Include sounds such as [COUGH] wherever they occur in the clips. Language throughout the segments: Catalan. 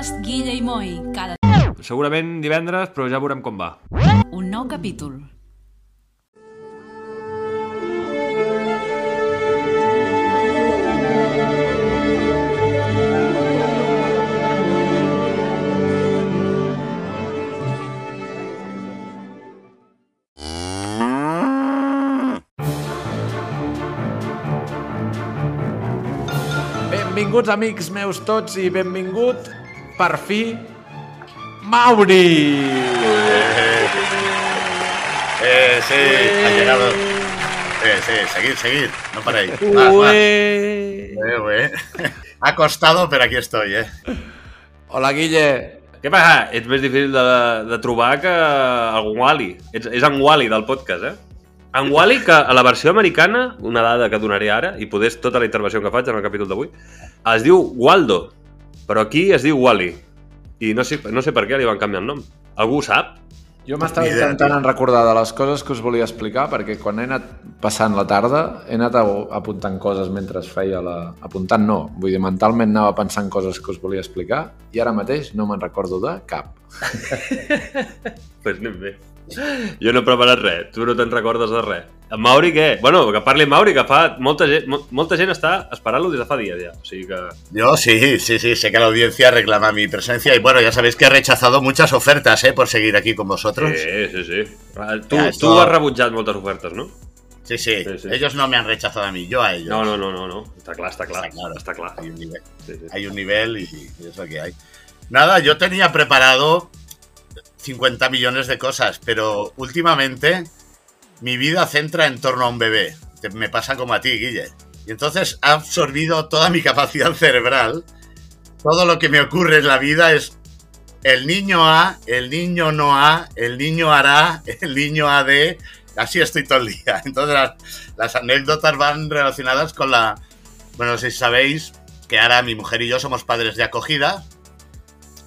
podcast Guilla i Moi. Cada Segurament divendres, però ja veurem com va. un nou capítol. Benvinguts, amics meus tots, i benvingut, per fi, Mauri! Eh, sí, ha llegado. Eh, sí, seguid, seguid, no paréis. Va, va. Eh, güey. Ha costado, pero aquí estoy, eh. Hola, Guille. Què passa? Ets més difícil de, de trobar que el Wally. Ets, és en Wally del podcast, eh? En Wally, que a la versió americana, una dada que donaré ara, i poder tota la intervenció que faig en el capítol d'avui, es diu Waldo, però aquí es diu Wally. I no sé, no sé per què li van canviar el nom. Algú ho sap? Jo m'estava intentant recordar de les coses que us volia explicar, perquè quan he anat passant la tarda he anat apuntant coses mentre es feia la... Apuntant no, vull dir, mentalment anava pensant coses que us volia explicar i ara mateix no me'n recordo de cap. [LAUGHS] Pues anem bé. Jo no he preparat res, tu no te'n recordes de res. En Mauri què? Bueno, que parli Mauri, que fa molta gent, mo- molta gent està esperant-lo des de fa dies ja. O sigui que... Yo sí, sí, sí, sé que la audiencia reclama mi presencia y bueno, ya sabéis que he rechazado muchas ofertas, eh, por seguir aquí con vosotros. Sí, sí, sí. Tu, Ja, tu esto- has rebutjat moltes ofertes, no? Sí, sí, Sí, sí. ellos no me han rechazado a mí, yo a ellos. No, no, no, no, no. Està clar, està clar. Està clar. Està clar. Hay un nivel, sí. hay un nivel y, y es lo que hay. Nada, yo tenía preparado 50 millones de cosas, pero últimamente mi vida centra en torno a un bebé. Me pasa como a ti, Guille. Y entonces ha absorbido toda mi capacidad [LAUGHS] cerebral. Todo lo que me ocurre en la vida es el niño A, el niño no A, el niño hará, [LAUGHS] el niño ha de. Así estoy todo el día. [LAUGHS] Entonces las, anécdotas van relacionadas con la. Bueno, si sabéis que ahora mi mujer y yo somos padres de acogida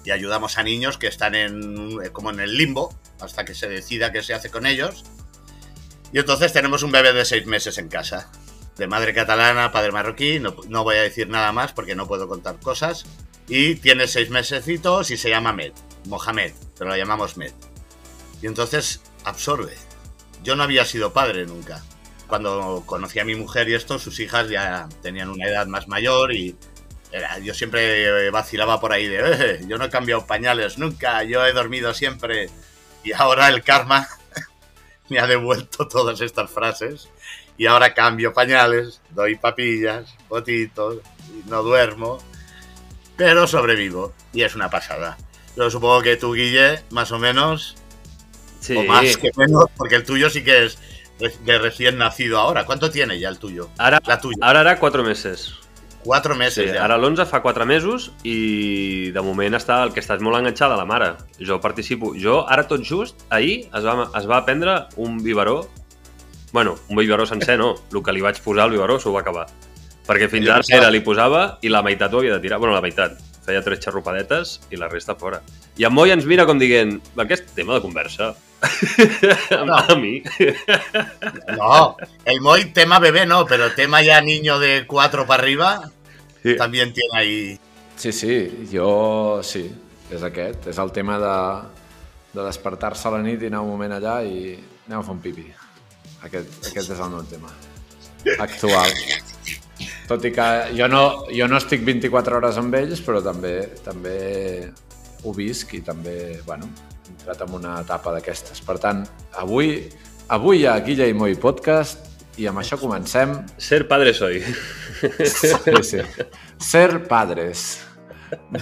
y ayudamos a niños que están en como en el limbo hasta que se decida qué se hace con ellos. Y entonces tenemos un bebé de seis meses en casa, de madre catalana, padre marroquí, no, no voy a decir nada más porque no puedo contar cosas. Y tiene seis mesecitos y se llama Med, Mohamed, pero lo llamamos Med. Y entonces absorbe. Yo no había sido padre nunca. Cuando conocí a mi mujer y esto, sus hijas ya tenían una edad más mayor y era- yo siempre vacilaba por ahí de, "Eh, yo no he cambiado pañales nunca, yo he dormido siempre. Y ahora el karma me ha devuelto [LAUGHS] todas estas frases. Y ahora cambio pañales, doy papillas, botitos, y no duermo. Pero sobrevivo. Y es una pasada. Yo supongo que tú, Guille, más o menos, Sí. o más que menos, porque el tuyo sí que es de recién nacido ahora. ¿Cuánto tiene ya el tuyo? Ara, La tuya. ara era 4 mesos. Sí, ya. ara l'11 fa 4 mesos i de moment està el que estàs molt enganxada a la mare. Jo participo. Jo, ara tot just, ahir es va, es va prendre un biberó Bueno, un biberó sencer no. El que li vaig posar al biberó s'ho va acabar. Perquè fins Jo ara pensava- era, li posava i la meitat ho havia de tirar. Bueno, la meitat. Feia tres xarrupadetes i la resta fora. I en Moi ens mira com dient aquest tema de conversa [LAUGHS] No. a mi. No, el Moy tema bebé no, pero tema ya niño de cuatro para arriba Sí. también tiene ahí. Sí, sí, jo sí, és aquest. És el tema de, de despertar-se a la nit i anar un moment allà i anem a fer un pipi. Aquest, aquest és el meu tema actual. Tot i que jo no, jo no estic 24 hores amb ells, però també també ho visc i també, bueno, he entrat en una etapa d'aquestes. Per tant, avui, avui hi ha Guilla i Moi Podcast i amb això comencem. Ser padre soy. Sí, sí. Ser padres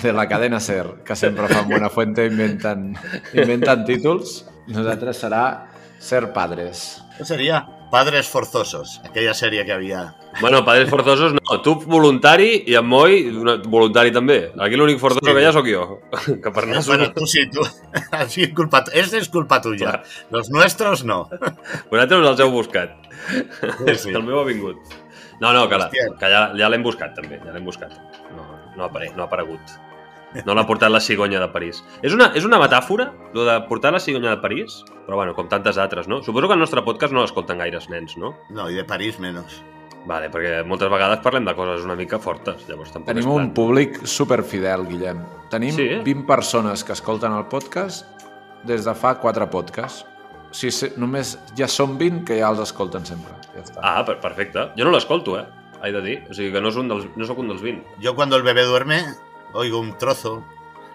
de la cadena Ser, que sempre fan Buena Fuente, inventen, inventen títols. Nosaltres serà Ser Padres. ¿Qué sería? Padres forzosos, aquella serie que había. Bueno, padres forzosos no. Tu voluntari i en Moi voluntari també. Aquí l'únic forzoso Sí. que hi ha sóc jo. Que per anar Bueno, tú sí. Así es [LAUGHS] culpa, esta es culpa tuya. Claro. Los nuestros no. Vosaltres els heu buscat. Sí, sí. El meu ha vingut. No, no, que, la, que ja, ja l'hem buscat també, ja l'hem buscat. No, no, apare- no ha aparegut. No l'ha portat la cigonya de París. És una, és una metàfora, lo de portar la cigonya de París? Però bueno, com tantes altres, no? Suposo que el nostre podcast no l'escolten gaires nens, no? No, y de París menos. Vale, perquè moltes vegades parlem de coses una mica fortes, llavors tampoc Tenim un públic superfidel, Guillem. Tenim Sí? 20 persones que escolten el podcast des de fa 4 podcasts. O sigui, se- només ja són 20 que ja els escolten sempre. Ja està. Ah, per- perfecte. Jo no l'escolto, eh? He de dir. O sigui que no, és un dels, no sóc un dels 20. Yo cuando el bebé duerme, oigo un trozo.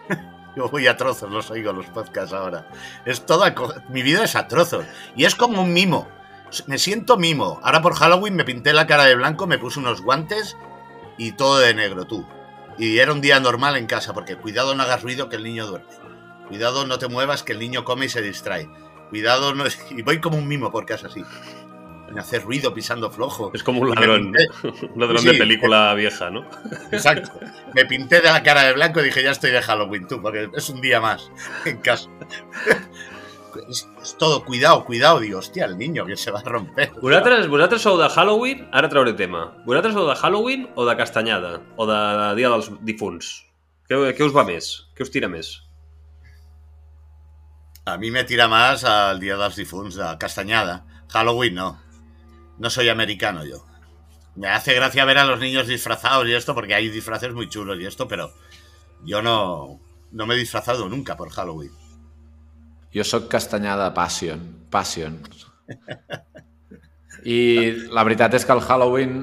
[LAUGHS] Yo voy a trozos, los oigo los podcasts ahora. Es toda mi vida es a trozos y es como un mimo. Me siento mimo. Ahora por Halloween me pinté la cara de blanco, me puse unos guantes y todo de negro, tú. Y era un día normal en casa porque cuidado no hagas ruido que el niño duerme. Cuidado no te muevas que el niño come y se distrae. Cuidado no [LAUGHS] y voy como un mimo por casa así. Me hace ruido pisando flojo. És com un ladrón. pinté- [LAUGHS] Un ladrón Sí. de película vieja, ¿no? [LAUGHS] Exacto. Me pinté de la cara de blanco y dije, ya estoy de Halloween, tú, porque es un día más en casa. [LAUGHS] Es, es todo, cuidado, cuidado. Digo, hostia, el niño que se va a romper. Vosaltres, vosaltres sou de Halloween? Ara trauré tema. Vosaltres sou de Halloween o de castanyada? O de Dia dels Difunts? Què, què us va més? Què us tira més? A mí me tira más al Día de los Difunts, de Castañada. Halloween no. No soy americano yo. Me hace gracia ver a los niños disfrazados y esto, porque hay disfraces muy chulos y esto, pero yo no, no me he disfrazado nunca por Halloween. Jo sóc castanyada Passion. Passion. [LAUGHS] I la veritat és que el Halloween,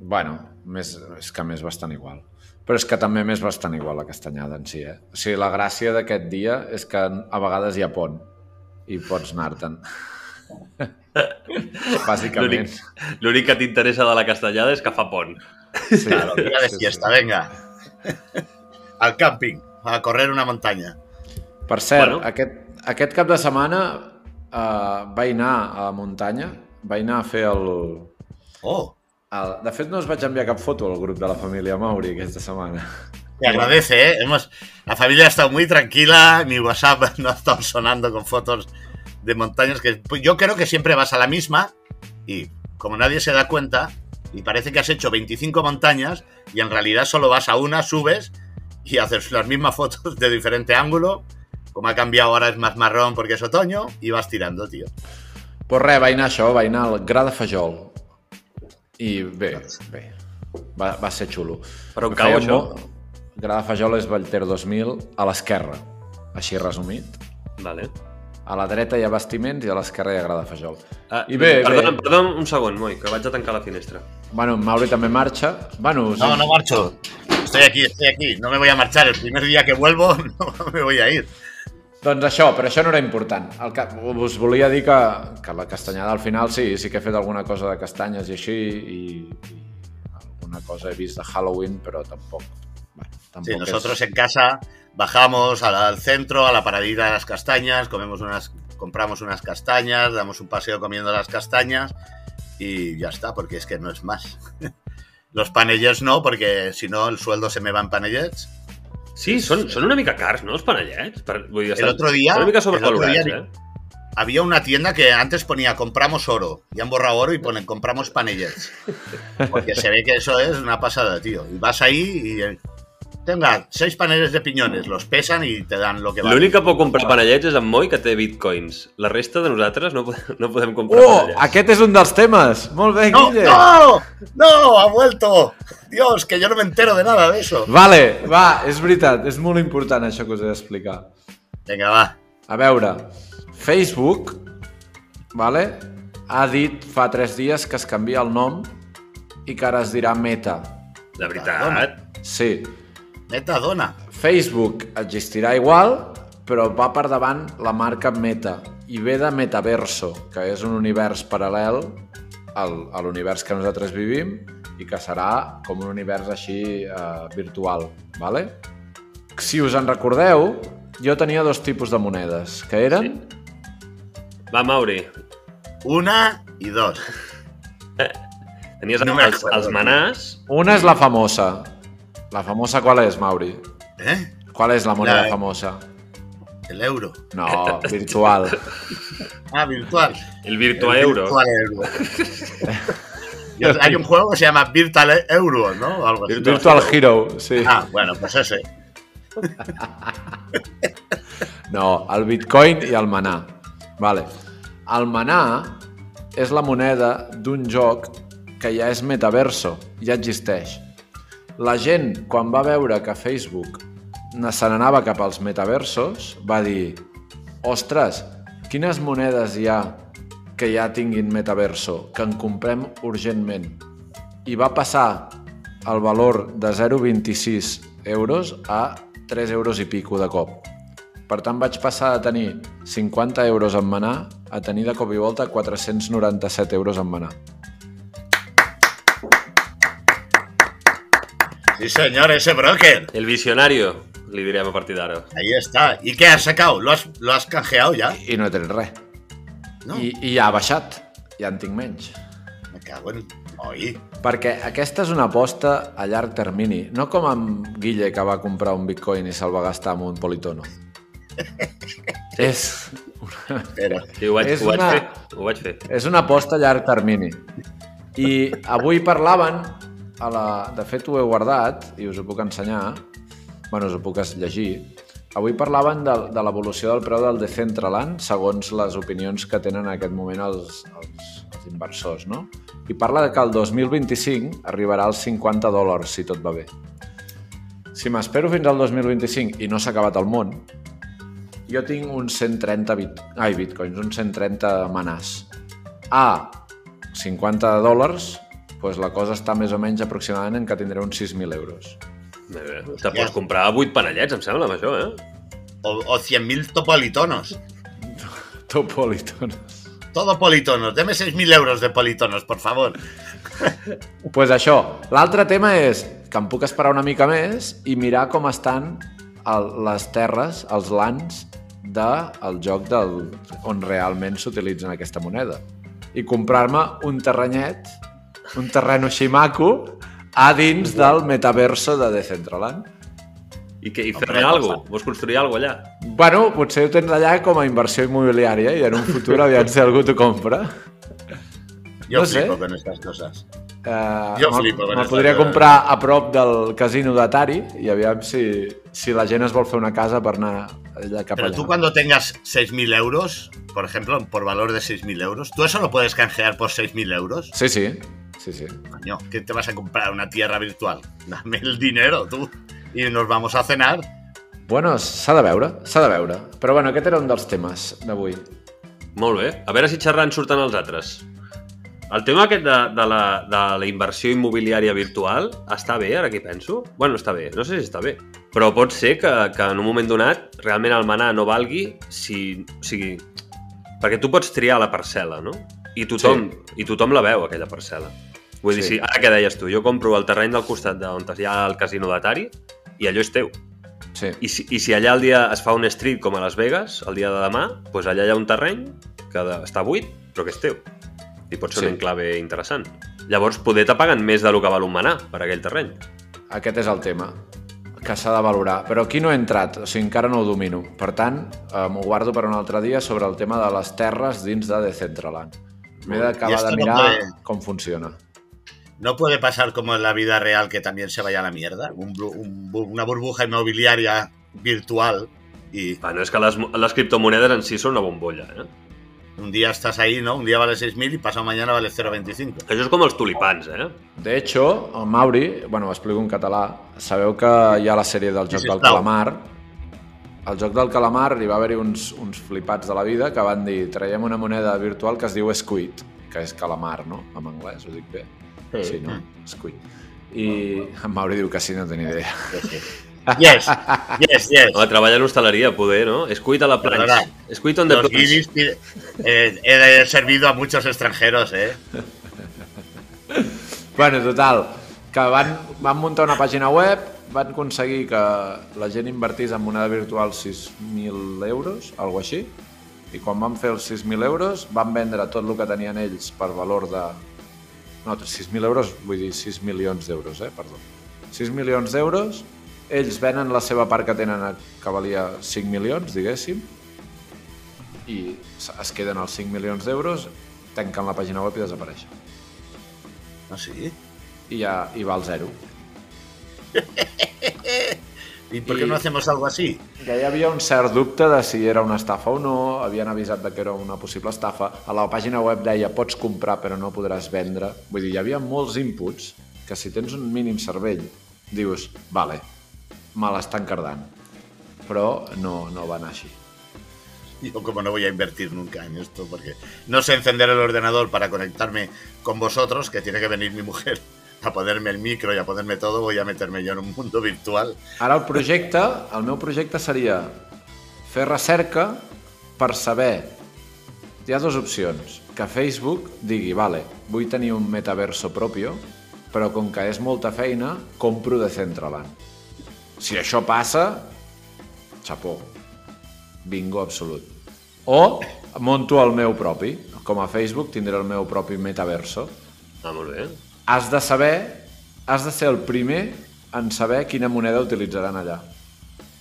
bueno, més, és que m'és bastant igual. Però és que també m'és bastant igual la castanyada en si, eh? O sigui, la gràcia d'aquest dia és que a vegades hi ha pont i pots anar-te'n. [LAUGHS] Bàsicament. L'únic que t'interessa de la castanyada és que fa pont. Sí, Claro, día de sí, fiesta, sí. venga. Al camping, a correr una montaña. Per cert, Bueno. bueno. aquest, aquest cap de setmana uh, vaig anar a la muntanya, vaig anar a fer el, Oh, el... De fet, no us vaig enviar cap foto al grup de la família Mauri aquesta setmana. te agradece, ¿eh? Hemos, la familia ha estado muy tranquila, mi WhatsApp [LAUGHS] no ha estado sonando con fotos de montañas que pues yo creo que siempre vas a la misma y como nadie se da cuenta y parece que has hecho 25 montañas y en realidad solo vas a una, subes y haces las mismas fotos de diferente ángulo, como ha cambiado ahora es más marrón porque es otoño y vas tirando, tío. Pues res, vaig anar a això, vaig anar al Gra de Fajol. I bé, bé, va, va ser xulo. Per on Em cau, feia això? molt- Gra de Fajol és Vallter 2000, a l'esquerra, així resumit. Vale. A la dreta hi ha bastiments i a l'esquerra hi ha Gra de Fajol. Ah, I bé, perdona, bé. perdona un segon, Moi, que vaig a tancar la finestra. Bueno, en Mauri també marxa. Bueno, sí. No, no marcho. Estoy aquí, estoy aquí. No me voy a marchar. El primer día que vuelvo [LAUGHS] no me voy a ir. Doncs això, però això no era important. El que, us volia dir que, que la castanyada al final sí, sí que he fet alguna cosa de castanyes i així, i, i alguna cosa he vist de Halloween, però tampoc... Bueno, Sí, nosotros en casa bajamos al, al centro, a la paradita de las castañas, comemos unas, compramos unas castañas, damos un paseo comiendo las castañas y ya está, porque es que no es más. [LAUGHS] Los panellets no, porque si no el sueldo se me va en panellets. Sí, són, són una mica cars, no, els panellets? Per, vull dir, estan- otro día- Estan una mica el otro sobrevalorats, día- eh? Había una tienda que antes ponía compramos oro y han borrado oro y ponen compramos panellets. [LAUGHS] Porque se ve que eso es una pasada, tío. Y vas ahí y eh, tenga seis paneles de piñones, los pesan y te dan lo que vale. L'únic que pot comprar panellets és en Moi, que té bitcoins. La resta de nosaltres no, podem- no podem comprar Oh, panellets. aquest és un dels temes! Molt bé, ¡No! Guille! ¡No! ¡No! ¡Ha vuelto! Dios, que yo no me entero de nada de eso. Vale, va, és veritat, és molt important això que us he d'explicar. Venga, va. A veure, Facebook, vale, ha dit fa tres dies que es canvia el nom i que ara es dirà Meta. De veritat. Sí, Metadona. Facebook existirà igual, però va per davant la marca Meta i ve de Metaverso, que és un univers paral·lel al, a l'univers que nosaltres vivim i que serà com un univers així eh, virtual. Vale? Si us en recordeu, jo tenia dos tipus de monedes, que eren... Va, Mauri. Una y dos. [LAUGHS] Tenies No els, els manàs. Una és la famosa. La famosa qual és, Mauri? ¿Eh? Qual és la moneda La- famosa? El euro. No, virtual. [LAUGHS] Ah, virtual. El Virtua El Euro. Virtual euro. Y Hay un juego que se llama Virtual Euro, ¿no? O Algo así. Virtual Hero, sí. Ah, bueno, pues ese. [LAUGHS] No, el bitcoin i el manà. Vale. El manà és la moneda d'un joc que que ja és metaverso, ja existeix. La gent, quan va veure que Facebook se n'anava cap als metaversos, va dir ostres, quines monedes hi ha que ja tinguin metaverso, que en comprem urgentment. I va passar el valor de 0,26 euros a 3 euros i pico de cop. Per tant, vaig passar de tenir 50 euros en manar a tenir de cop i volta 497 euros en manar. Sí, señor, ese broker. El visionario, li direm a partir d'ara. Ahí está. ¿Y qué has sacado? ¿Lo has, lo has canjeado ya? I no he tret res. No. I, I ja ha baixat. Ja en tinc menys. Me cago en... Oi. Perquè aquesta és una aposta a llarg termini, no com amb Guille que va comprar un bitcoin i se'l va gastar amb un politono. [LAUGHS] és, Espera. Sí, ho vaig, És ho vaig una- fer. Ho vaig fer. és una aposta a llarg termini. I avui parlaven, a la... de fet ho he guardat i us ho puc ensenyar, bueno, us ho puc llegir, avui parlaven de, de l'evolució del preu del Decentraland segons les opinions que tenen en aquest moment els, els, els inversors, no? I parla de que el 2025 arribarà als 50 dòlars, si tot va bé. Si m'espero fins al 2025 i no s'ha acabat el món, jo tinc uns 130 bit... Ai, bitcoins, uns 130 manars. A 50 dòlars, doncs la cosa està més o menys aproximadament en que tindré uns 6.000 euros. Te pots comprar 8 panellets, em sembla, amb això, eh? O, o 100.000 topolitonos. [LAUGHS] Topolitonos. Todo politonos. Deme 6.000 euros de politonos, por favor. Doncs [LAUGHS] pues això. L'altre tema és que em puc esperar una mica més i mirar com estan el, les terres, els lands del joc del, on realment s'utilitzen aquesta moneda. I comprar-me un terrenyet, un terreno així maco, a dins del metaverso de Decentraland. I, que, i fer-ne alguna cosa. Vols construir alguna allà? Bueno, potser ho tens allà com a inversió immobiliària i en un futur aviam si algú t'ho compra. Yo No sé. flipo con estas cosas. Uh, Jo flipo con me'l estas podria coses. comprar a prop del casino d'Atari i aviam si, si la gent es vol fer una casa per anar Pero tú cuando tengas 6.000 euros, por ejemplo, por valor de 6.000 euros, ¿tú eso lo puedes canjear por 6.000 euros? Sí, sí. Sí, sí. Coño, ¿qué te vas a comprar? ¿Una tierra virtual? Dame el dinero, tú. Y nos vamos a cenar. Bueno, s'ha de veure, s'ha de veure. Però bueno, aquest era un dels temes d'avui. Molt bé. A veure si xerrant surten els altres. El tema aquest de, de, la, de la inversió immobiliària virtual està bé, ara que penso? Bueno, està bé, no sé si està bé. Però pot ser que, que en un moment donat realment el manar no valgui si... O sigui, perquè tu pots triar la parcel·la, no? I tothom, sí. i tothom la veu, aquella parcel·la. Vull dir, Sí. si, ara que deies tu, jo compro el terreny del costat d'on hi ha el casino d'Atari i allò és teu. Sí. I si, I si allà el dia es fa un street com a Las Vegas, el dia de demà, doncs allà hi ha un terreny que està buit, però que és teu. I pot ser Sí. un enclave interessant. Llavors, poder te paguen més del que val un manar per aquell terreny. Aquest és el tema que s'ha de valorar. Però aquí no he entrat, o sigui, encara no ho domino. Per tant, eh, m'ho guardo per un altre dia sobre el tema de les terres dins de Decentraland. M'he I d'acabar de no mirar puede- com funciona. ¿No puede pasar como en la vida real que también se vaya a la mierda? Un un una burbuja inmobiliaria virtual y Bueno, és que les, les criptomonedes en si són una bombolla, eh? Un día estás ahí, ¿no? Un día vale 6.000 y pasado mañana vale 0,25. Això és com els tulipans, eh? De hecho, el Mauri, bueno, ho explico en català, sabeu que hi ha la sèrie del joc Sí, del calamar. Al joc del calamar hi va haver-hi uns, uns flipats de la vida que van dir traiem una moneda virtual que es diu Squid, que és calamar, no? En anglès, ho dic bé? Sí, no? Squid. I en Mauri diu que sí, no tenia idea. Yes, yes, yes. Home, treballa en hostaleria, poder, no? Escuit a la planxa. Perdona. Escuit on the Los guiris pide- eh, he servido a muchos extranjeros, ¿eh? Bueno, total, que van, van muntar una pàgina web, van aconseguir que la gent invertís en moneda virtual 6.000 euros, alguna així, i quan van fer els 6.000 euros van vendre tot el que tenien ells per valor de... No, 6.000 euros, vull dir 6 milions d'euros, eh? Perdó. 6 milions d'euros, ells venen la seva part que tenen a- que valia 5 milions, diguéssim, i es queden els 5 milions d'euros, tanquen la pàgina web i desapareixen. ¿Ah, sí? I ja hi va al zero. ¿Y por Y- qué no hacemos algo así? que hi havia un cert dubte de si era una estafa o no, havien avisat de que era una possible estafa. A la pàgina web deia pots comprar però no podràs vendre. Vull dir, hi havia molts inputs que si tens un mínim cervell dius, vale, me l'estan cardant. Però no, no va anar així. Yo como no voy a invertir nunca en esto, porque no sé encender el ordenador para conectarme con vosotros, que tiene que venir mi mujer a ponerme el micro y a ponerme todo, voy a meterme yo en un mundo virtual. Ara el projecte, el meu projecte seria fer recerca per saber... Hi ha dues opcions. Que Facebook digui, vale, vull tenir un metaverso propio, però com que és molta feina, compro de Centraland. Si això passa, xapó. Bingo absolut. O monto el meu propi. Com a Facebook tindré el meu propi metaverso. Ah, molt bé. Has de saber, has de ser el primer en saber quina moneda utilitzaran allà.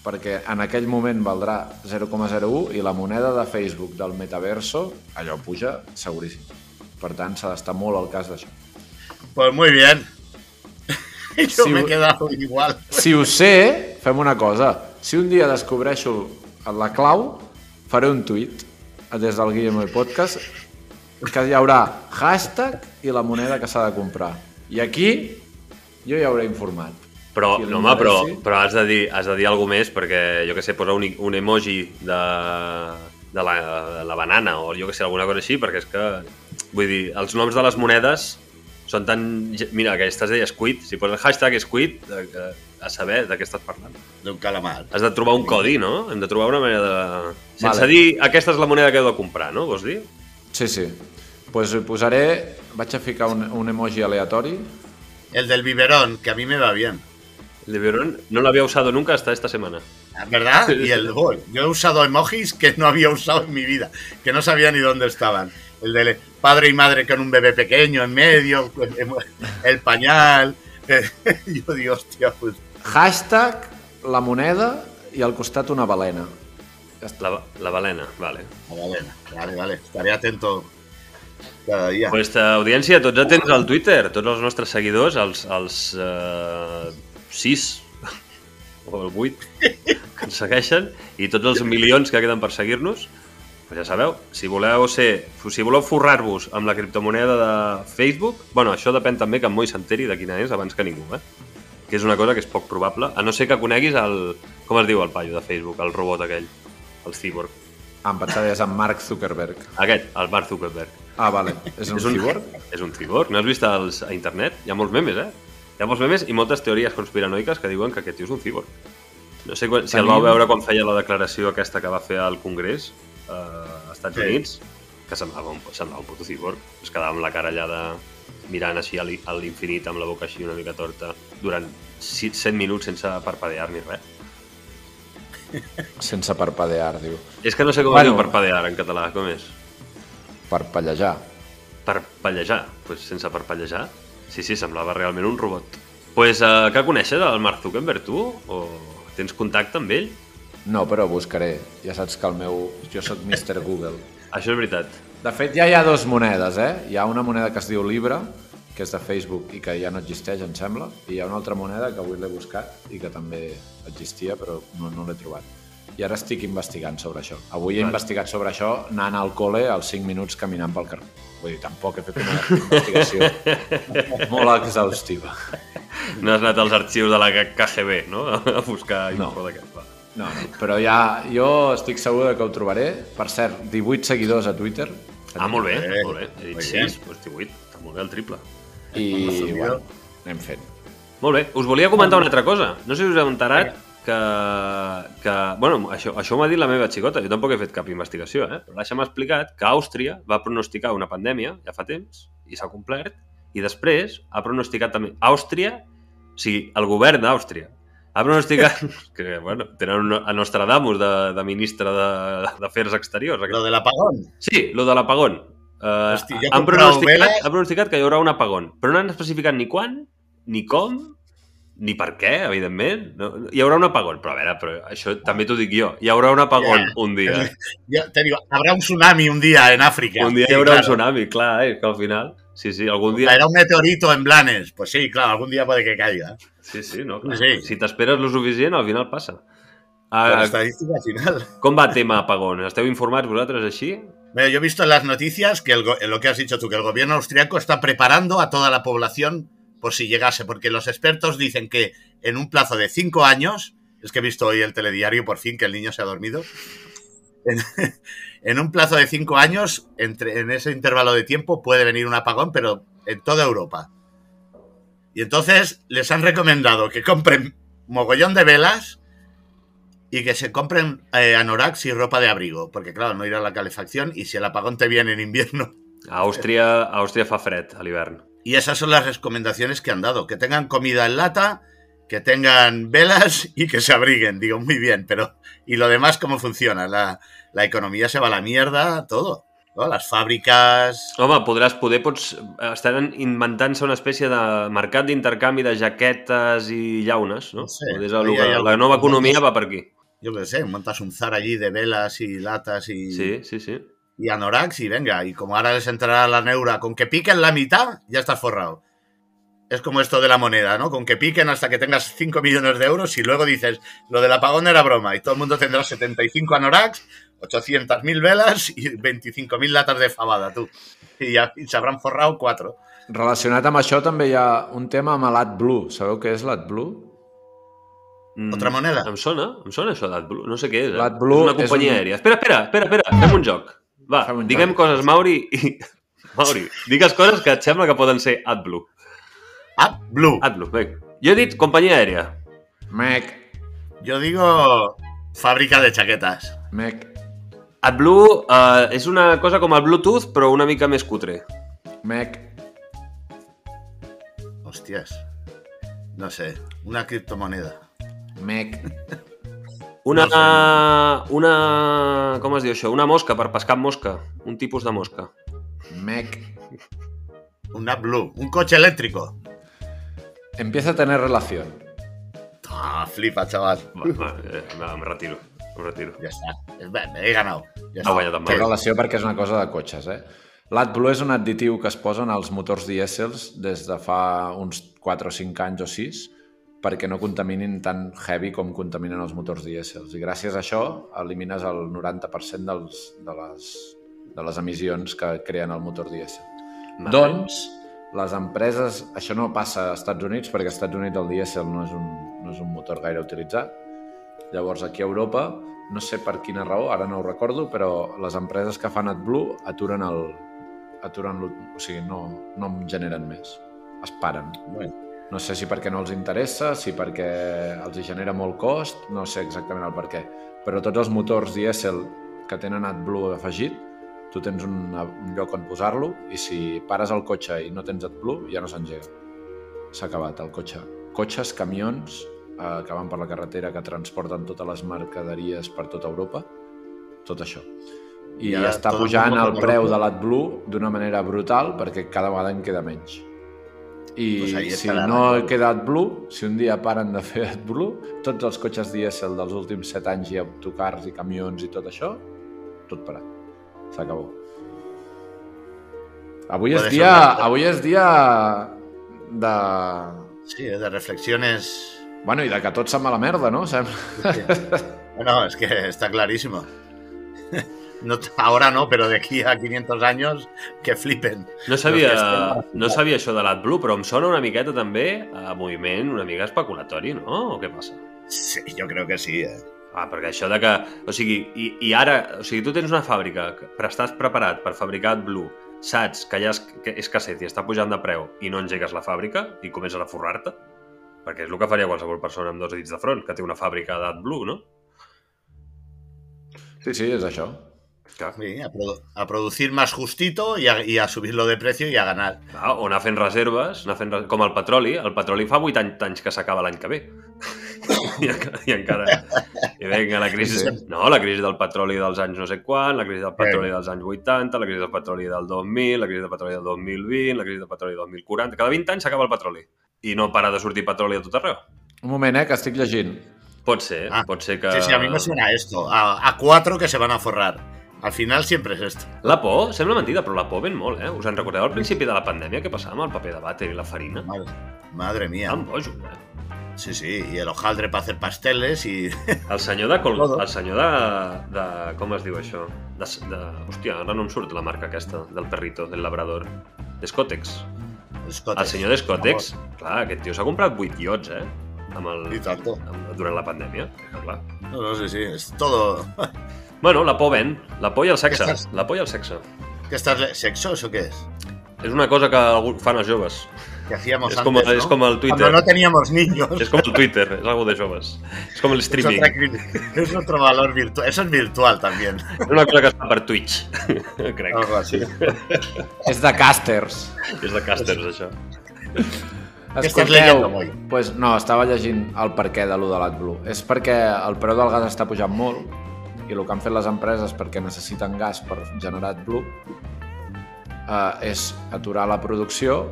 Perquè en aquell moment valdrà 0,01 i la moneda de Facebook del metaverso, allò puja seguríssim. Per tant, s'ha d'estar molt al cas d'això. Pues muy bien. [LAUGHS] Yo Sí, me he bu- quedado igual. Si ho sé, fem una cosa. Si un dia descobreixo la clau, faré un tuit des del Guillem Podcast que hi haurà hashtag i la moneda que s'ha de comprar. I aquí jo ja hauré informat. Però, Si no, home, però, però has, de dir, has de dir alguna més perquè, jo que sé, posa un, un emoji de, de, la, de la banana o jo que sé, alguna cosa així, perquè és que, vull dir, els noms de les monedes són tan... Mira, aquesta es deia Squid, si poses hashtag Squid, a saber de què estàs parlant. De un calamar. Has de trobar un codi, no? Hem de trobar una manera de... Sense Vale. dir, aquesta és la moneda que heu de comprar, no? Vols dir? Sí, sí. Pues posaré... Vaig a ficar un, un emoji aleatori. El del biberón, que a mí me va bien. El de Biberón no lo había usado nunca hasta esta semana. ¿Verdad? Y el gol. Yo he usado emojis que no había usado en mi vida, que no sabía ni dónde estaban. El de padre y madre con un bebé pequeño en medio, el pañal. [LAUGHS] Yo digo, hostia, pues Hashtag la moneda i al costat una balena. La, la balena, vale. Vale, vale, vale. Estaré atento cada dia. Pues, eh, audiència, tots atents al Twitter, tots els nostres seguidors, els, els eh, 6 o el 8 que ens segueixen i tots els milions que queden per seguir-nos, pues ja sabeu, si voleu ser, si voleu forrar-vos amb la criptomoneda de Facebook, bueno, això depèn també que en Moi s'enteri de quina és abans que ningú, eh? que és una cosa que és poc probable, a no ser que coneguis el... com es diu el paio de Facebook, el robot aquell, el cyborg. Em pensava que és en Mark Zuckerberg. Aquest, el Mark Zuckerberg. Ah, vale. És un, És un- cyborg? És un cyborg. No has vist els, a internet? Hi ha molts memes, eh? Hi ha molts memes i moltes teories conspiranoiques que diuen que aquest tio és un cyborg. No sé quan, si el Tenim- vau veure quan feia la declaració aquesta que va fer al Congrés eh, als Estats Sí. Units, que semblava un, semblava un puto cyborg. Es quedava amb la cara allà de mirant així a l'in- a l'infinit amb la boca així una mica torta durant 100 minuts sense parpadear ni res. Sense parpadear, diu. És que no sé com Bueno. diu parpadear en català, com és? Parpellejar. Parpellejar, pues sense parpellejar. Sí, sí, semblava realment un robot. Pues, uh, que coneixes el Mark Zuckerberg, tu? O tens contacte amb ell? No, però buscaré. Ja saps que el meu... Jo sóc Mr. Google. Això és veritat. De fet, ja hi ha dues monedes, eh? Hi ha una moneda que es diu Libra, que és de Facebook i que ja no existeix, em sembla, i hi ha una altra moneda que avui l'he buscat i que també existia, però no, no l'he trobat. I ara estic investigant sobre això. Avui he Vale. investigat sobre això anant al col·le als 5 minuts caminant pel carrer. Vull dir, tampoc he fet una investigació [LAUGHS] molt exhaustiva. No has anat als arxius de la KGB, no? A buscar No. d'aquest. No, no, però ja, jo estic segur de que ho trobaré. Per cert, 18 seguidors a Twitter. Ah, molt bé, Eh, molt bé. He dit molt 6, doncs 18. Està molt bé el triple. I, bueno, anem fent. Molt bé. Us volia comentar una altra cosa. No sé si us heu enterat que... que bueno, això, això m'ha dit la meva xicota. Jo tampoc he fet cap investigació, eh? Però l'Aixa m'ha explicat que Àustria va pronosticar una pandèmia ja fa temps i s'ha complert i després ha pronosticat també Àustria, o sigui, el govern d'Àustria ha pronosticat que, bueno, tenen un- a Nostradamus de, de ministre de- d'Afers Exteriors. aquest. Lo del apagón. Sí, lo de l'apagón. Uh, Hosti, he han, pronosticat, veles. han pronosticat que hi haurà un apagón, però no han especificat ni quan, ni com, ni per què, evidentment. No, hi haurà un apagón, però a veure, però això també t'ho dic jo. Hi haurà un apagón Ja. un dia. Yo te digo, habrá un tsunami un día en África. Un dia Sí, hi haurà un claro. tsunami, clar, eh, que al final... Sí, sí, algun dia... Era un meteorito en Blanes. Pues sí, claro, algún día puede que caiga. Sí, sí, no, clar. Sí. Si t'esperes lo suficient, al final passa. La Uh, estadística final. com va tema apagón? Esteu informats vosaltres així? Mira, yo he visto en las noticias que el lo que has dicho tú, que el gobierno austriaco está preparando a toda la población por si llegase, porque los expertos dicen que en un plazo de cinco años, es que he visto hoy el telediario por fin que el niño se ha dormido, en, [LAUGHS] en un plazo de cinco años, entre, en ese intervalo de tiempo puede venir un apagón, pero en toda Europa. Y entonces les han recomendado que compren mogollón de velas y que se compren eh, anoraks y ropa de abrigo, porque claro, no irá la calefacción y si el apagón te viene en invierno. [LAUGHS] A Àustria, a Àustria fa fred a l'hivern. Y esas son las recomendaciones que han dado, que tengan comida en lata, que tengan velas y que se abriguen. Digo, muy bien, pero ¿y lo demás cómo funciona? La, la economía se va a la mierda, todo. ¿no? Las fábricas... Home, podràs poder, pots... Estaran inventant-se una espècie de mercat d'intercanvi de jaquetes i llaunes, no? No sé. És el, Ahí hay la nova economia va per aquí. Yo qué sé, montas un zar allí de velas y latas y, Sí, sí, sí. y anoraks y venga. Y como ahora les entrará la neura, con que piquen la mitad, ya estás forrado. Es como esto de la moneda, ¿no? Con que piquen hasta que tengas 5 millones de euros y luego dices, lo del apagón era broma y todo el mundo tendrá 75 anoraks, 800.000 velas y 25.000 latas de fabada, tú. Y ya y se habrán forrado cuatro. Relacionat amb això també hi ha un tema amb l'AdBlue. Sabeu què és l'AdBlue? Mm, Otra moneda? Em sona, em sona això d'AdBlue. No sé què és. Eh? L'AdBlue és una és companyia un- aèria. Espera, espera, espera, espera, fem un joc. Va, Fem un diguem joc. coses, Mauri, i... [LAUGHS] Mauri, digues coses que et sembla que poden ser AdBlue. Ah, Blue. AdBlue, vinga. Jo he dit companyia aèria. Mec, Yo digo fábrica de chaquetas. mec, AdBlue uh, és una cosa com el Bluetooth, però una mica més cutre. mec. Hostias. No sé, una criptomoneda. Mec. Una, No una... Com es diu això? Una mosca, per pescar mosca. Un tipus de mosca. Mec. Una Blue. Un coche eléctrico. Empieza a tener relación. Ah, flipa, chaval. Va, va, eh, va, em retiro. Em retiro. Ya está. He ganado. Ya Ha está. guanyat en Té relació perquè és una cosa de cotxes, eh? L'AdBlue és un additiu que es posen als motors dièsels des de fa uns 4 o 5 anys o 6 perquè no contaminin tan heavy com contaminen els motors dièsels. I gràcies a això elimines el 90% dels, de, les, de les emissions que creen el motor dièsel. Doncs, les empreses... Això no passa als Estats Units perquè als Estats Units el dièsel no és un, no és un motor gaire utilitzat. Llavors, aquí a Europa, no sé per quina raó, ara no ho recordo, però les empreses que fan AdBlue aturen el... aturen o sigui, no, no en generen més. Es paren. Bueno, No sé si perquè no els interessa, si perquè els genera molt cost, no sé exactament el per què. Però tots els motors dièsel que tenen AdBlue afegit, tu tens un, un lloc on posar-lo i si pares el cotxe i no tens AdBlue, ja no s'engega. S'ha acabat el cotxe. Cotxes, camions eh, que van per la carretera, que transporten totes les mercaderies per tota Europa, tot això. I, I ara està pujant el preu de l'AdBlue d'una manera brutal perquè cada vegada en queda menys. I Pues si no raó. queda AdBlue, si un dia paren de fer AdBlue, tots els cotxes dièsel dels últims 7 anys i autocars i camions i tot això, tot parat. S'acabó. Avui és dia, avui és dia de... sí, de reflexiones. Bueno, i de que tot se'n va a la merda, no? Sembla. Bueno, es que está clarísimo. [LAUGHS] No, ahora no, pero de aquí a 500 años, que flipen. No sabia, no sabia això de l'AdBlue, però em sona una miqueta també a moviment una mica especulatori, no? O què passa? Sí, yo creo que sí. eh. Ah, perquè això de que... O sigui, i, i ara... O sigui, tu tens una fàbrica, però estàs preparat per fabricar AdBlue, saps que ja és, que és casset i està pujant de preu i no engegues la fàbrica i comences a forrar-te? Perquè és el que faria qualsevol persona amb dos dits de front, que té una fàbrica d'AdBlue, no? Sí, sí, és això. Clar. Sí, a, produ- a producir más justito y a, y a subirlo de precio y a ganar. Clar, o anar fent reserves, anar fent res... com el petroli. El petroli fa 80 anys que s'acaba l'any que ve. I, encara, I encara... I venga, la crisi... No, la crisi del petroli dels anys no sé quan, la crisi del petroli dels anys 80, la crisi del petroli del 2000, la crisi del petroli del 2020, la crisi del petroli del 2040... Cada 20 anys s'acaba el petroli. I no para de sortir petroli a tot arreu. Un moment, eh, que estic llegint. Pot ser, Ah, pot ser que... Sí, sí, a mí me suena esto. A, a cuatro que se van a forrar. Al final siempre es esto. La por, sembla mentida, però la por ven molt, eh? Us en recordeu al principi de la pandèmia què passava amb el paper de vàter i la farina? Madre, madre mía. Estaven bojos, eh? Sí, sí, y el hojaldre para hacer pasteles y... [LAUGHS] El senyor de... Col... El senyor de, de... Com es diu això? De, de... Hòstia, ara no em surt la marca aquesta, del perrito, del labrador. D'Escotex. El senyor d'Escotex, clar, aquest tio s'ha comprat 8 iots, eh? Amb el... Y tanto. amb- durant la pandèmia, clar. No, no, sí, sí, es todo... [LAUGHS] Bueno, la por ven. La por i el sexe. Estàs- La por i el sexe. ¿Qué estás... le- ¿Sexo? ¿Eso qué es? És una cosa que fan els joves. Que hacíamos Es antes, como- ¿no? es como el Twitter. Cuando no teníamos niños. És com el Twitter, és algo de joves. És com el Es, streaming. otra cri- es otro valor virtual. Eso es virtual también. És una cosa que es fa per Twitch, [LAUGHS] crec. Algo así. És de càsters. És de càsters, això. Moi? Pues no, estava llegint el per què de lo de l'AdBlue. És perquè el preu del gas està pujant molt i el que han fet les empreses perquè necessiten gas per generar AdBlue eh, és aturar la producció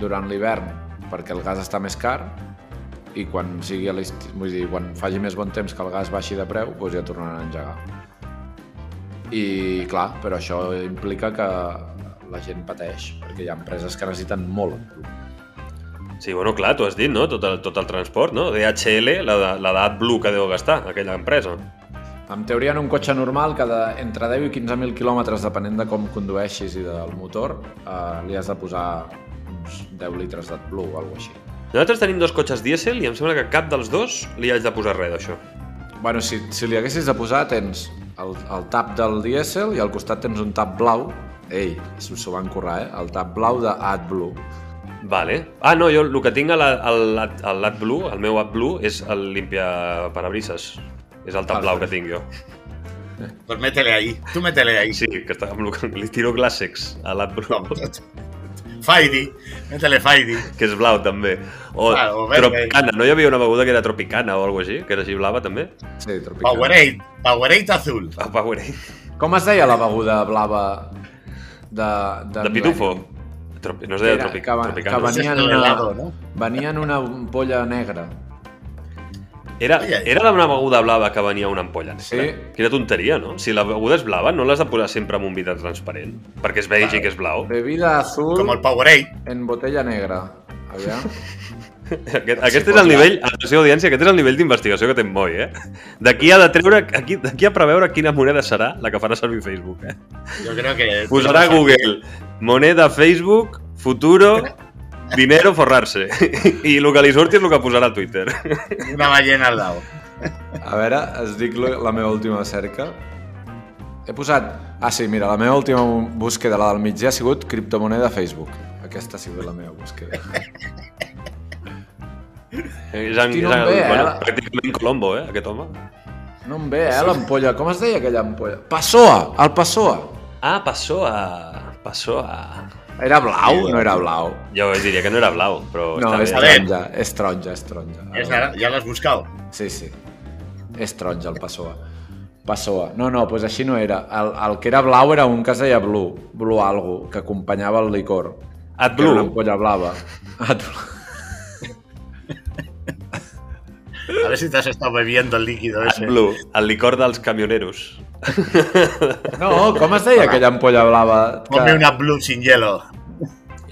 durant l'hivern perquè el gas està més car i quan sigui a vull dir, quan faci més bon temps que el gas baixi de preu, doncs ja tornaran a engegar. I clar, però això implica que la gent pateix, perquè hi ha empreses que necessiten molt. Sí, bueno, clar, tu has dit, no? Tot el, tot el transport, no? DHL, la, la d'AdBlue que deu gastar, aquella empresa. En teoria, en un cotxe normal, cada entre 10 i 15.000 quilòmetres, depenent de com condueixis i del motor, eh, li has de posar uns 10 litres d'AdBlue o alguna així. Nosaltres tenim dos cotxes dièsel i em sembla que cap dels dos li haig de posar res d'això. Bueno, si, si li haguessis de posar, tens el, el tap del dièsel i al costat tens un tap blau. Ei, s'ho s'ho van currar, eh? El tap blau de AdBlue. Vale. Ah, no, jo el que tinc a l'AdBlue, el meu AdBlue, és el limpia parabrises. És el tap blau que tinc jo. Pues métele ahí. Tú métele ahí. Sí, que està amb lo que li tiro Glassex a l'AdBlue, Faidi. Métele Faidi. que és blau també. O Claro, o. Tropicana, no hi havia una beguda que era Tropicana o alguna així, que era així blava també? Sí, tropical. Powerade. Powerade azul. Ah, Powerade. Com es deia la beguda blava de... De, De pitufo. Tropi... No es deia Era- tropic... que Tropicana. que venia en una-. Venia en una ampolla negra. Era, Ai, ai. era d'una beguda blava que venia una ampolla. Sí. Quina tonteria, no? Si la beguda és blava, no l'has de posar sempre amb un vidre transparent, perquè és beige i que és blau. Bebida azul Como el Powerade. en botella negra. Aviam. [LAUGHS] Aquest, aquest és el nivell, atenció audiència, aquest és el nivell d'investigació que té en Moi, eh? D'aquí ha de treure, aquí, d'aquí a preveure quina moneda serà la que farà servir Facebook, eh? Yo creo que... Posarà a Google moneda Facebook, futuro, dinero, forrarse. I el que li surti és el que posarà a Twitter. Una ballena al lado. A veure, es dic la meva última cerca. He posat... Ah, sí, mira, la meva última búsqueda, la del migdia, ha sigut criptomoneda Facebook. Aquesta ha sigut la meva búsqueda. És, en, Hosti, és no ve, eh? bueno, pràcticament Colombo, eh, aquest home. No em ve, eh, l'ampolla. Com es deia aquella ampolla? Passoa! El Passoa! Ah, passó a... Era blau? No era blau. Jo diria que no era blau, però No, és taronja, és taronja, és taronja. Es nara- ¿Ya lo has buscado? Sí, sí. És taronja el Passoa. Passoa. No, no, doncs així no era. El, el que era blau era un que es deia Blue, Blue algo, que acompanyava el licor. Que era una ampolla blava. AdBlue. A ver si te has estado bebiendo el líquido ese. AdBlue, el licor dels camioneros. No, com es deia aquella ampolla blava? Que... Ponme una blue sin hielo.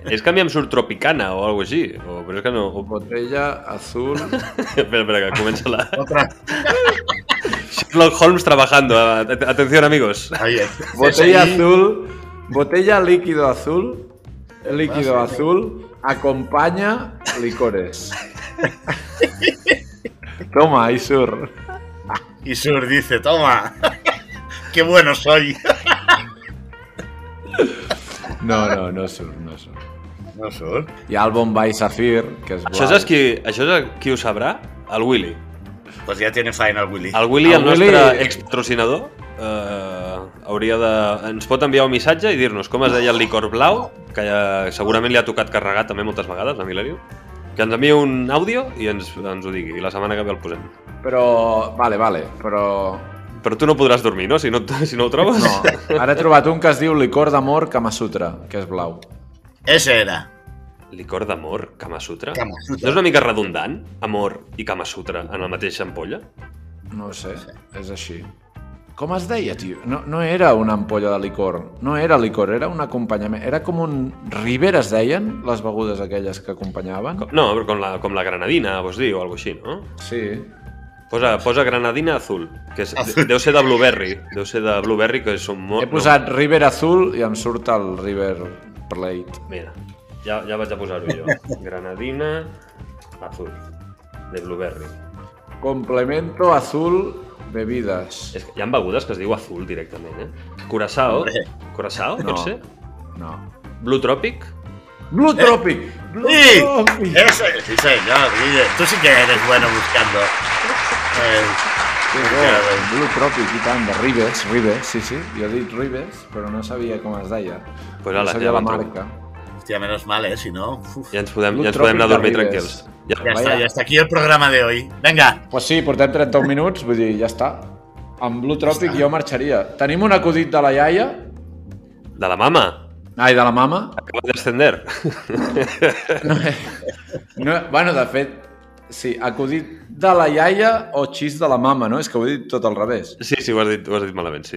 És que a mi em surt Tropicana o alguna així, o, però és que no... O... Botella azul... [LAUGHS] espera, espera, que comença la... Otra. Sherlock Holmes trabajando. At- Atención, amigos. Oye, Botella azul... Botella líquido azul... Líquido azul acompaña licores. [LAUGHS] Toma, Isur. Y Sur dice, toma. [LAUGHS] Qué bueno soy. No, no, no Sur, no Sur. No, Sur. Hi ha el Bombay Safir, que és blau. Això és, qui, això és qui ho sabrà? El Willy. Pues ya tiene faena el Willy. El Willy, el, El Willy- nostre expatrocinador, eh, hauria de... ens pot enviar un missatge i dir-nos com es deia el licor blau, que ja, segurament li ha tocat carregar també moltes vegades a Milenio, que ens envia un àudio i ens, ens ho digui, i la setmana que ve el posem. Però... Vale, vale, però... Però tu no podràs dormir, no? Si no, si no ho trobes? No, [LAUGHS] ara he trobat un que es diu licor d'amor Kama Sutra, que és blau. Ese era. Licor d'amor, Kama Sutra? Kama Sutra. No és una mica redundant, amor i Kama Sutra en la mateixa ampolla? No ho sé, és així. Com es deia, tio? No, no era una ampolla de licor. No era licor, era un acompanyament. Era com un... River es deien, les begudes aquelles que acompanyaven? Com- No, però com la, com la granadina, vols dir, o alguna així, no? Sí. Posa, posa granadina azul, que és, deu ser de blueberry, deu ser de blueberry, que són molt... He posat River Azul i em surt el River Plate. No. Mira, ja, ja vaig a posar-ho jo. [LAUGHS] Granadina azul, de blueberry. Complemento Azul Bebides. És que hi ha begudes que es diu azul directament, eh? Curaçao. Curaçao, No. pot ser? No. Blue Tropic? Blue Tropic! Blue Sí, Tropic! ese, sí señor, Guille. Tú sí que eres bueno buscando. Eh, Sí, bo, Blue Tropic i tant, de Ribes, Ribes, sí, sí. Jo he dit Ribes, però no sabia com es deia. Pues no ala, sabia ja la marca. hostia, menos mal, ¿eh? Si no... uf. Ja ens podem, Blue ja ens podem anar a dormir tranquils. Ja. Ya está, Vaya. ya está aquí el programa de hoy. Venga, Pues sí, portem 31 minuts, vull dir, ja està. Amb Blue Tropic jo marxaria. Tenim un acudit de la iaia, De la mama, ai, de la mama. acaba d'ascender. No, bueno, de fet, sí, acudit de la iaia o xis de la mama, no? És que ho he dit tot al revés. Sí, sí, ho has dit, ho has dit malament, sí.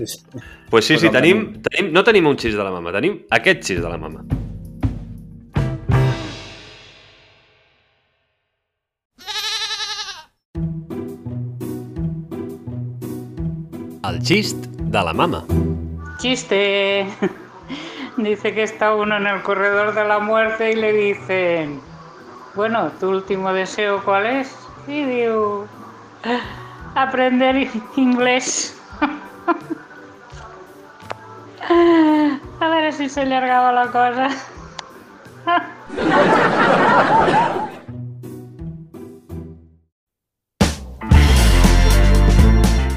Pues sí, Pues sí, tenim, tenim, no tenim un xis de la mama, tenim aquest xis de la mama. Xist de la mama. Chiste. [LAUGHS] Dice que está uno en el corredor de la muerte y le dicen, bueno, ¿tu último deseo cuál es? Y digo, aprender in- inglés. [LAUGHS] A ver si se allargaba la cosa. [LAUGHS]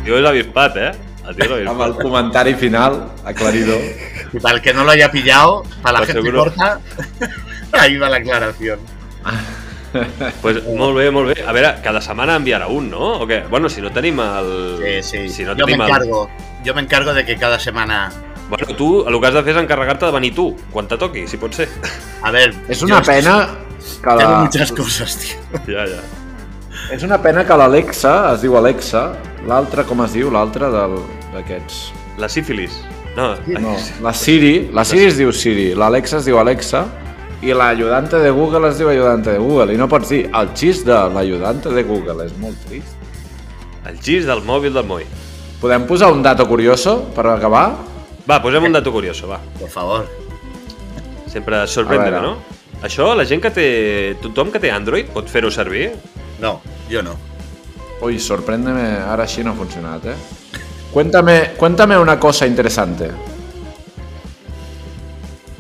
Tio és avispat, eh? Tio Amb el comentari final, aclaridor. y para el que no lo haya pillado, para la Pues gente seguro. corta, [LAUGHS] ahí va la aclaración. [LAUGHS] Pues molt bé, molt bé. A veure, cada setmana enviarà un, no? O què? Bueno, si no tenim el... Sí, sí. Si no yo me tenim el... encargo. Yo me encargo de que cada semana. Bueno, tu el que has de fer és encarregar-te de venir tu, quan te toqui, si pot ser. A ver. És una pena que Tengo la... muchas. Ja, ja. És una pena que l'Alexa, es diu Alexa, l'altra, com es diu, l'altra del- d'aquests... La sífilis. No, No, la Siri, la Siri es diu Siri, l'Alexa es diu Alexa i l'ajudante de Google es diu ajudante de Google i no pots dir el xist de l'ajudante de Google, és molt trist. el xis del mòbil del Moi. Podem posar un dato curioso per acabar? Va, posem un dato curioso, va. Por favor. Sempre veure. no? Això, la gent que té... Tothom que té Android pot fer-ho servir? No, yo no. Uy, sorpréndeme, ahora sí no ha funcionat, eh? Cuéntame, cuéntame una cosa interesante.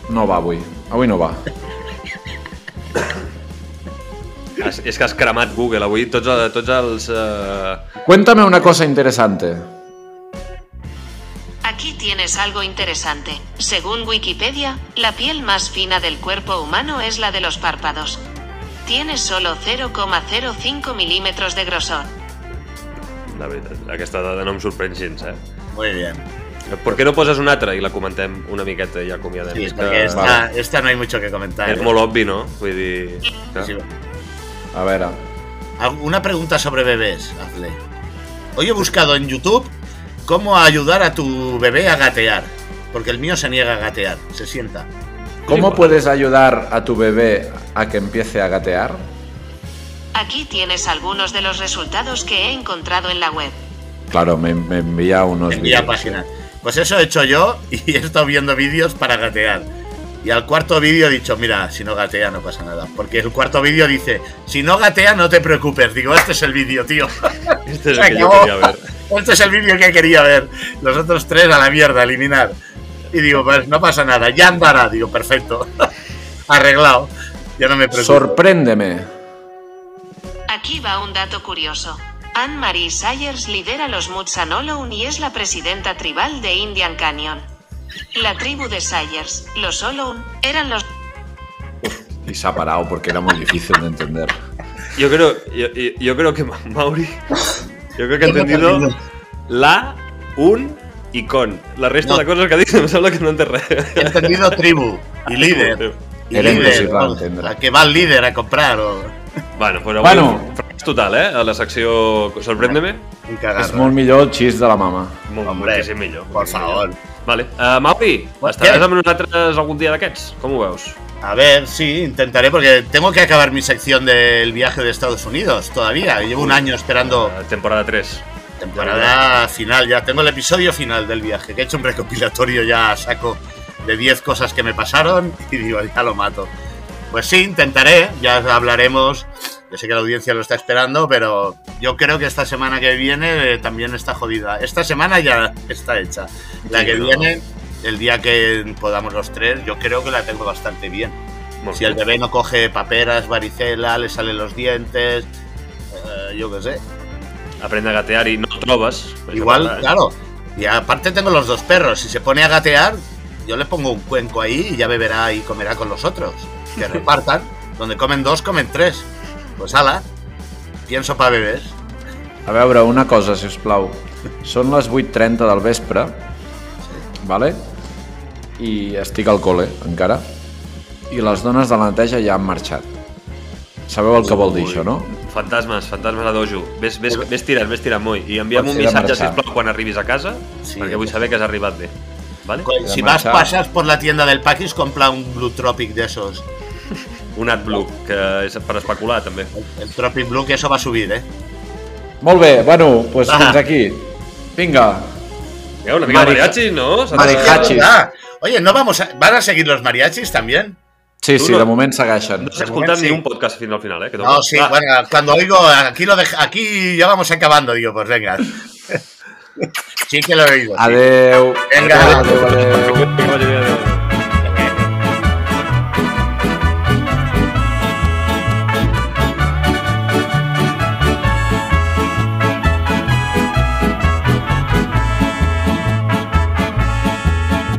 No va avui, avui no va. Has, és que has cremat Google avui tots, eh, tots els... Uh... Cuéntame una cosa interesante. Aquí tienes algo interesante. Según Wikipedia, la piel más fina del cuerpo humano es la de los párpados. Tiene solo 0,05 milímetros de grosor. La veritat, aquesta dada no em sorprèn gens, eh? Muy bien. Per què no poses una altra i la comentem una miqueta i acomiadem? Sí, És porque que esta, esta no hay mucho que comentar. és ¿eh? molt obvi, no? Vull dir... que- Sí. A veure, Una pregunta sobre bebés, hazle. Hoy he buscado en YouTube cómo ayudar a tu bebé a gatear. Porque el mío se niega a gatear, se sienta. ¿cómo puedes ayudar a tu bebé a que empiece a gatear? Aquí tienes algunos de los resultados que he encontrado en la web. Claro, me, me envía unos Envía vídeos. páginas. Pues eso he hecho yo y [LAUGHS] he estado viendo vídeos para gatear. Y al cuarto vídeo he dicho, mira, si no gatea no pasa nada. Porque el cuarto vídeo dice, si no gatea no te preocupes. Digo, este es el vídeo, tío. [LAUGHS] Este Se el que acabó. queria ver. Este es el vídeo que quería ver. Los otros tres a la mierda, eliminar. Y digo, pues no pasa nada, ya andará. Digo, perfecto. [LAUGHS] Arreglado. Ya no me preocupo. Sorpréndeme. Aquí va un dato curioso. Anne-Marie Sayers lidera los Mutsanoloun y es la presidenta tribal de Indian Canyon. La tribu de Sayers, los Oloun, eran los Y se ha parado porque era muy difícil de entender. Yo creo, yo, creo que Ma- Mauri, yo creo que ha entendido la, un y con. La resta No. de coses que dice me sembla que no entén res. He entendido tribu y líder. Y líder, entendre. A que va el líder a comprar. O... Bueno, pues avui Bueno, total, eh? A la secció Sorpréndeme. Un És molt millor el xis de la mama. Molt, Hombre, moltíssim millor. por favor. Vale. Uh, Mauri, Pues estaràs amb nosaltres algun dia d'aquests? Com ho veus? A ver, sí, intentaré porque tengo que acabar mi sección del viaje de Estados Unidos todavía. Llevo un año esperando Uh, temporada 3. temporada final ya. Tengo el episodio final del viaje, que he hecho un recopilatorio ya a saco de 10 cosas que me pasaron [LAUGHS] y digo, ya lo mato. Pues sí, intentaré, ya hablaremos. Yo sé que la audiencia lo está esperando, pero yo creo que esta semana que viene eh, también está jodida. Esta semana ya está hecha. La Sí, que no. viene, el día que podamos los tres, yo creo que la tengo bastante bien. Si el bé. bebé no coge paperas, varicela, le salen los dientes, eh, yo qué sé. Aprende a gatear y no per això Igual, eh? claro. Y aparte tengo los dos perros. Si se pone a gatear, yo le pongo un cuenco ahí y ya beberá y comerá con los otros. Que repartan. [LAUGHS] Donde comen dos, comen tres. Pues ala. Pienso para bebés. A veure, una cosa, si us plau. Són les 8.30 del vespre, vale? i estic al col·le, encara, i les dones de la neteja ja han marxat. Sabeu el que vol dir això, no? Fantasmes, fantasmes a dojo. Ves, ves, ves tirant, ves tirant, Moi. I envia'm un missatge, sisplau, quan arribis a casa, Sí, perquè vull saber que has arribat bé. Vale? Pues, Si de vas, pasas por la tienda del Paquis, compra un Blue Tropic de esos. [LAUGHS] Un AdBlue, que és per especular, també. El Tropic Blue, que eso va a subir, ¿eh? Molt bé, bueno, doncs Va. fins aquí. Vinga, Ja, una mica de Marica- mariachi, no? S'ha de- Maricachi. Ah, Oye, ¿no vamos a... ¿Van a seguir los mariachis también? sí, sí, no- de moment segueixen. No escoltat Sí. ni un podcast fins al final, eh? Que No, sí, bueno, cuando oigo, aquí lo dej- aquí ya vamos acabando, digo, pues venga. [LAUGHS] Sí que lo he oído. Adeu. Venga. Adeu, adeu.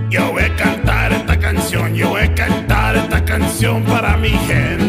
Yo voy a cantar esta canción, yo voy a cantar esta canción para mi gente.